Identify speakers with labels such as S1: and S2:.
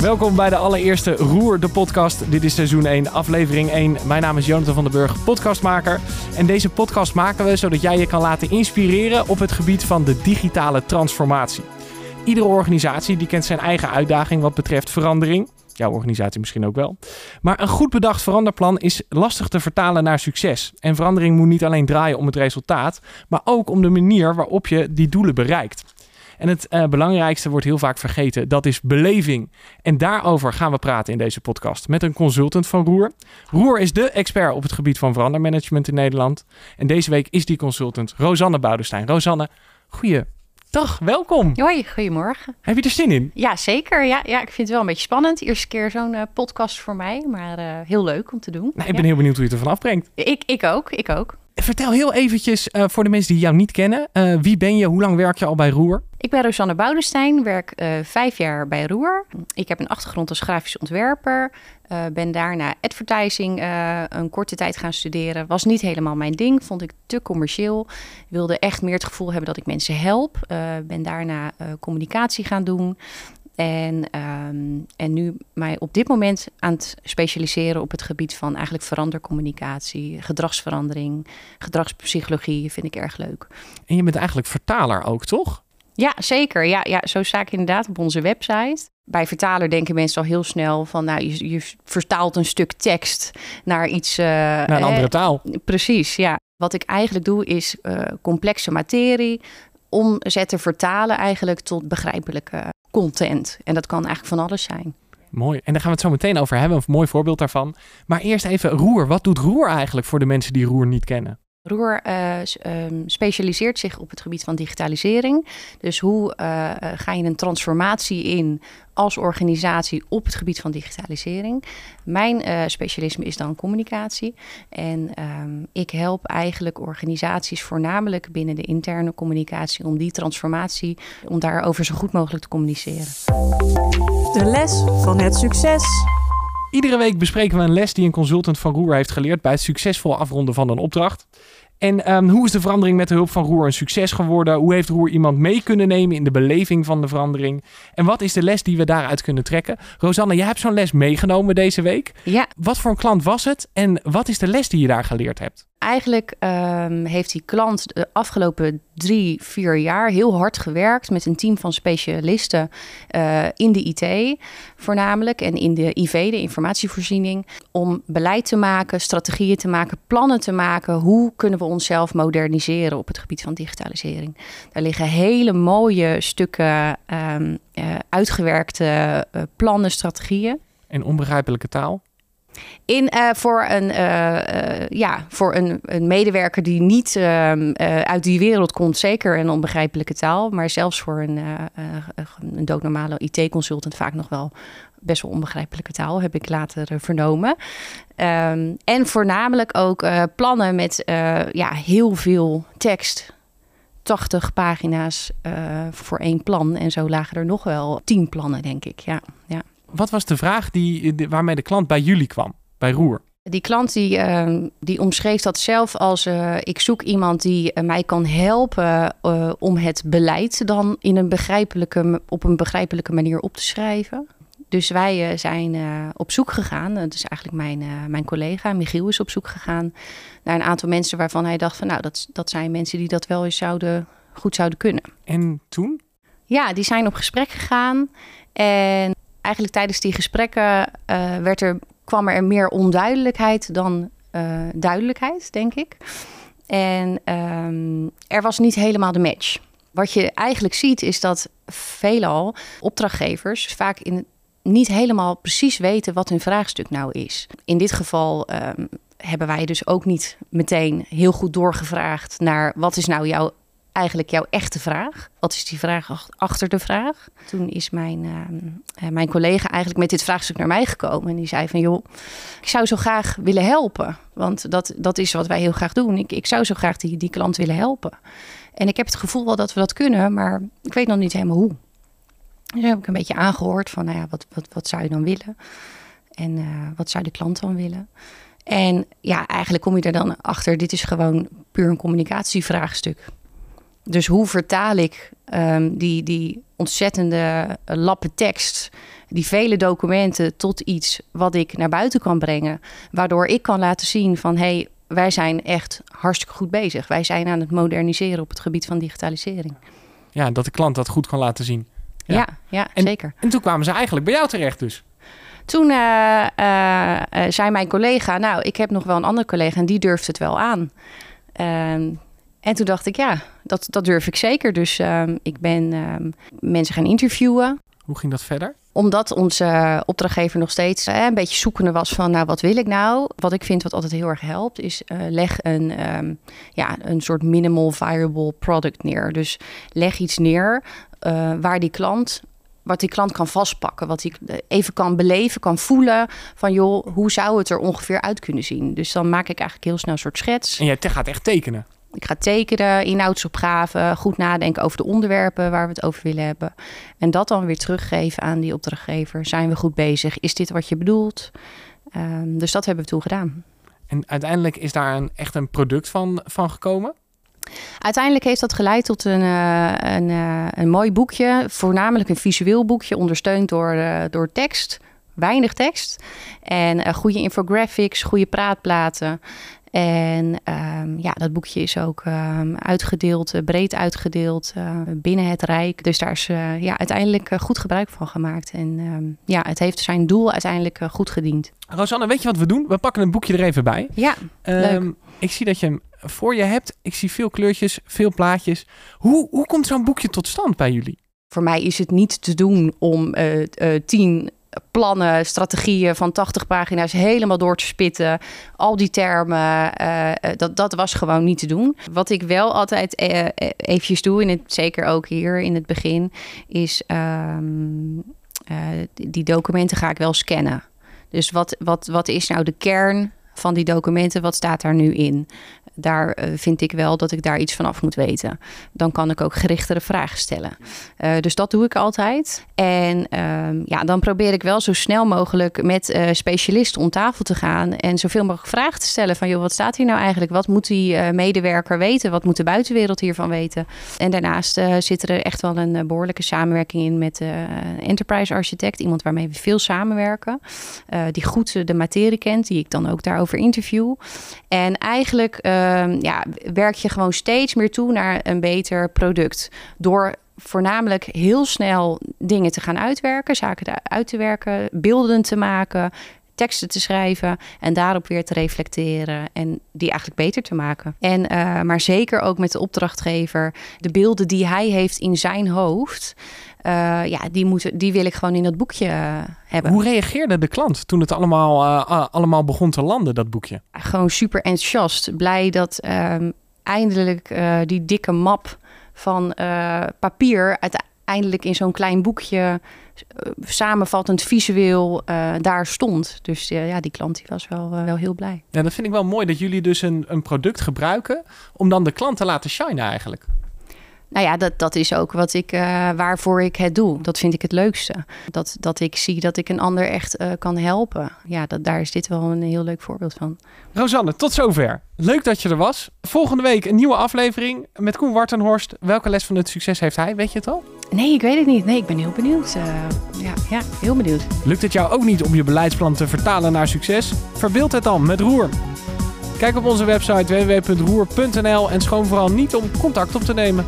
S1: Welkom bij de allereerste Roer, de podcast. Dit is seizoen 1, aflevering 1. Mijn naam is Jonathan van den Burg, podcastmaker. En deze podcast maken we zodat jij je kan laten inspireren op het gebied van de digitale transformatie. Iedere organisatie die kent zijn eigen uitdaging wat betreft verandering. Jouw organisatie misschien ook wel. Maar een goed bedacht veranderplan is lastig te vertalen naar succes. En verandering moet niet alleen draaien om het resultaat, maar ook om de manier waarop je die doelen bereikt. En het uh, belangrijkste wordt heel vaak vergeten, dat is beleving. En daarover gaan we praten in deze podcast met een consultant van Roer. Roer is de expert op het gebied van verandermanagement in Nederland. En deze week is die consultant Rosanne Boudestein. Rosanne, goeie Dag, welkom.
S2: Hoi, goedemorgen.
S1: Heb je er zin in?
S2: Ja, zeker. Ja, ja ik vind het wel een beetje spannend. Eerste keer zo'n uh, podcast voor mij, maar uh, heel leuk om te doen.
S1: Nou, ik ben heel benieuwd hoe je het ervan afbrengt.
S2: Ik, ik ook, ik ook.
S1: Vertel heel eventjes uh, voor de mensen die jou niet kennen. wie ben je? Hoe lang werk je al bij Roer?
S2: Ik ben Rosanne Boudestein, werk uh, vijf jaar bij Roer. Ik heb een achtergrond als grafisch ontwerper. Ben daarna advertising een korte tijd gaan studeren. Was niet helemaal mijn ding, vond ik te commercieel. Wilde echt meer het gevoel hebben dat ik mensen help. ben daarna communicatie gaan doen. En, um, en nu mij op dit moment aan het specialiseren op het gebied van eigenlijk verandercommunicatie, gedragsverandering, gedragspsychologie vind ik erg leuk.
S1: En je bent eigenlijk vertaler ook, toch?
S2: Ja, zeker. Ja, ja, zo sta ik inderdaad op onze website. Bij vertaler denken mensen al heel snel van, nou, je, je vertaalt een stuk tekst naar iets. Uh,
S1: naar een andere taal.
S2: Precies, ja. Wat ik eigenlijk doe is uh, complexe materie omzetten, vertalen eigenlijk tot begrijpelijke content. En dat kan eigenlijk van alles zijn.
S1: Mooi. En daar gaan we het zo meteen over hebben. Een mooi voorbeeld daarvan. Maar eerst even Roer. Wat doet Roer eigenlijk voor de mensen die Roer niet kennen?
S2: Roer uh, um, specialiseert zich op het gebied van digitalisering. Dus hoe uh, ga je een transformatie in als organisatie op het gebied van digitalisering? Mijn specialisme is dan communicatie. En um, ik help eigenlijk organisaties voornamelijk binnen de interne communicatie om die transformatie, om daarover zo goed mogelijk te communiceren.
S3: De les van het succes.
S1: Iedere week bespreken we een les die een consultant van Roer heeft geleerd bij het succesvol afronden van een opdracht. En um, hoe is de verandering met de hulp van Roer een succes geworden? Hoe heeft Roer iemand mee kunnen nemen in de beleving van de verandering? En wat is de les die we daaruit kunnen trekken? Rosanne, jij hebt zo'n les meegenomen deze week.
S2: Ja.
S1: Wat voor een klant was het en wat is de les die je daar geleerd hebt?
S2: Eigenlijk um, heeft die klant de afgelopen drie, vier jaar heel hard gewerkt met een team van specialisten uh, in de IT, voornamelijk en in de IV, de informatievoorziening, om beleid te maken, strategieën te maken, plannen te maken. Hoe kunnen we onszelf moderniseren op het gebied van digitalisering? Daar liggen hele mooie stukken um, uh, uitgewerkte uh, plannen, strategieën.
S1: In onbegrijpelijke taal?
S2: In, uh, voor een, uh, uh, ja, voor een, een, medewerker die niet ehm, uit die wereld komt, zeker een onbegrijpelijke taal. Maar zelfs voor een, een doodnormale IT-consultant vaak nog wel best wel onbegrijpelijke taal, heb ik later vernomen. Um, en voornamelijk ook plannen met ja, heel veel tekst. 80 pagina's voor één plan. En zo lagen er nog wel 10 plannen, denk ik. Ja, ja.
S1: Wat was de vraag die, waarmee de klant bij jullie kwam, bij Roer?
S2: Die klant die, uh, die omschreef dat zelf als uh, ik zoek iemand die uh, mij kan helpen om het beleid dan in een begrijpelijke, op een begrijpelijke manier op te schrijven. Dus wij zijn op zoek gegaan, dat is eigenlijk mijn, mijn collega Michiel is op zoek gegaan naar een aantal mensen waarvan hij dacht van nou dat, dat zijn mensen die dat wel eens zouden, goed zouden kunnen.
S1: En toen?
S2: Ja, die zijn op gesprek gegaan en eigenlijk tijdens die gesprekken uh, werd er, kwam er meer onduidelijkheid dan uh, duidelijkheid, denk ik. En um, er was niet helemaal de match. Wat je eigenlijk ziet is dat veelal opdrachtgevers vaak in niet helemaal precies weten wat hun vraagstuk nou is. In dit geval um, hebben wij dus ook niet meteen heel goed doorgevraagd naar wat is nou jouw eigenlijk jouw echte vraag? Wat is die vraag achter de vraag? Toen is mijn, uh, mijn collega eigenlijk met dit vraagstuk naar mij gekomen. En die zei van, joh, ik zou zo graag willen helpen. Want dat, dat is wat wij heel graag doen. Ik, ik zou zo graag die, die klant willen helpen. En ik heb het gevoel wel dat we dat kunnen, maar ik weet nog niet helemaal hoe. Dus heb ik een beetje aangehoord van, nou ja, wat, wat, wat zou je dan willen? En uh, wat zou de klant dan willen? En ja, eigenlijk kom je er dan achter, dit is gewoon puur een communicatievraagstuk. Dus hoe vertaal ik ehm, die, die ontzettende lappen tekst, die vele documenten, tot iets wat ik naar buiten kan brengen, waardoor ik kan laten zien van hé, hey, wij zijn echt hartstikke goed bezig. Wij zijn aan het moderniseren op het gebied van digitalisering.
S1: Ja, dat de klant dat goed kan laten zien.
S2: Ja, ja, ja
S1: En-
S2: zeker.
S1: En toen kwamen ze eigenlijk bij jou terecht dus.
S2: Toen eh, zei mijn collega, nou, ik heb nog wel een andere collega en die durft het wel aan. Ehm, en toen dacht ik, ja, dat, dat durf ik zeker. Dus ehm, ik ben ehm, mensen gaan interviewen.
S1: Hoe ging dat verder?
S2: Omdat onze opdrachtgever nog steeds eh, een beetje zoekende was van, nou, wat wil ik nou? Wat ik vind wat altijd heel erg helpt, is eh, leg een, ehm, ja, een soort minimal viable product neer. Dus leg iets neer eh, waar die klant, wat die klant kan vastpakken, wat hij even kan beleven, kan voelen van, joh, hoe zou het er ongeveer uit kunnen zien? Dus dan maak ik eigenlijk heel snel een soort schets.
S1: En jij gaat echt tekenen.
S2: Ik ga tekenen, inhoudsopgave, goed nadenken over de onderwerpen waar we het over willen hebben. En dat dan weer teruggeven aan die opdrachtgever. Zijn we goed bezig? Is dit wat je bedoelt? Ehm, dus dat hebben we toen gedaan.
S1: En uiteindelijk is daar een, echt een product van, van gekomen.
S2: Uiteindelijk heeft dat geleid tot een, eh, een, eh, een mooi boekje. Voornamelijk een visueel boekje, ondersteund door, eh, door tekst. Weinig tekst. En goede infographics, goede praatplaten. En ehm, ja, dat boekje is ook ehm, uitgedeeld, eh, breed uitgedeeld eh, binnen het Rijk. Dus daar is eh, ja, uiteindelijk goed gebruik van gemaakt. En ehm, ja, het heeft zijn doel uiteindelijk goed gediend.
S1: Rosanne, weet je wat we doen? We pakken het boekje er even bij.
S2: Ja, Leuk.
S1: Ik zie dat je hem voor je hebt. Ik zie veel kleurtjes, veel plaatjes. Hoe, hoe komt zo'n boekje tot stand bij jullie?
S2: voor mij is het niet te doen om tien plannen, strategieën van 80 pagina's helemaal door te spitten. Al die termen, eh, eh, dat, dat was gewoon niet te doen. Wat ik wel altijd eh, eventjes doe, in het, zeker ook hier in het begin, is ehm, eh, die documenten ga ik wel scannen. Dus wat, wat, wat is nou de kern van die documenten? Wat staat daar nu in? Daar eh, vind ik wel dat ik daar iets van af moet weten. Dan kan ik ook gerichtere vragen stellen. Eh, dus dat doe ik altijd. En ehm, ja, dan probeer ik wel zo snel mogelijk met eh, specialisten om tafel te gaan. En zoveel mogelijk vragen te stellen van... joh, wat staat hier nou eigenlijk? Wat moet die medewerker weten? Wat moet de buitenwereld hiervan weten? En daarnaast zit er echt wel een eh, behoorlijke samenwerking in met de enterprise architect. Iemand waarmee we veel samenwerken. die goed de materie kent, die ik dan ook daarover interview. En eigenlijk ja, werk je gewoon steeds meer toe naar een beter product. Door voornamelijk heel snel dingen te gaan uitwerken, zaken uit te werken, beelden te maken, teksten te schrijven en daarop weer te reflecteren en die eigenlijk beter te maken. En, eh, maar zeker ook met de opdrachtgever, de beelden die hij heeft in zijn hoofd, eh, ja, die, moeten, die wil ik gewoon in dat boekje eh, hebben.
S1: Hoe reageerde de klant toen het allemaal, allemaal begon te landen, dat boekje?
S2: gewoon super enthousiast. Blij dat ehm, eindelijk die dikke map van papier uiteindelijk in zo'n klein boekje eh, samenvattend visueel eh, daar stond. Dus eh, ja, die klant die was wel, wel heel blij.
S1: Ja, dat vind ik wel mooi dat jullie dus een, een product gebruiken om dan de klant te laten shinen eigenlijk.
S2: Nou ja, dat, dat is ook wat ik, eh, waarvoor ik het doe. Dat vind ik het leukste. Dat, dat ik zie dat ik een ander echt eh, kan helpen. Ja, dat, daar is dit wel een heel leuk voorbeeld van.
S1: Rosanne, tot zover. Leuk dat je er was. Volgende week een nieuwe aflevering met Koen Wartenhorst. Welke les van het succes heeft hij? Weet je het al?
S2: Nee, ik weet het niet. Nee, ik ben heel benieuwd. Eh, ja, ja, heel benieuwd.
S1: Lukt het jou ook niet om je beleidsplan te vertalen naar succes? Verbeeld het dan met Roer. Kijk op onze website www.roer.nl en schoon vooral niet om contact op te nemen.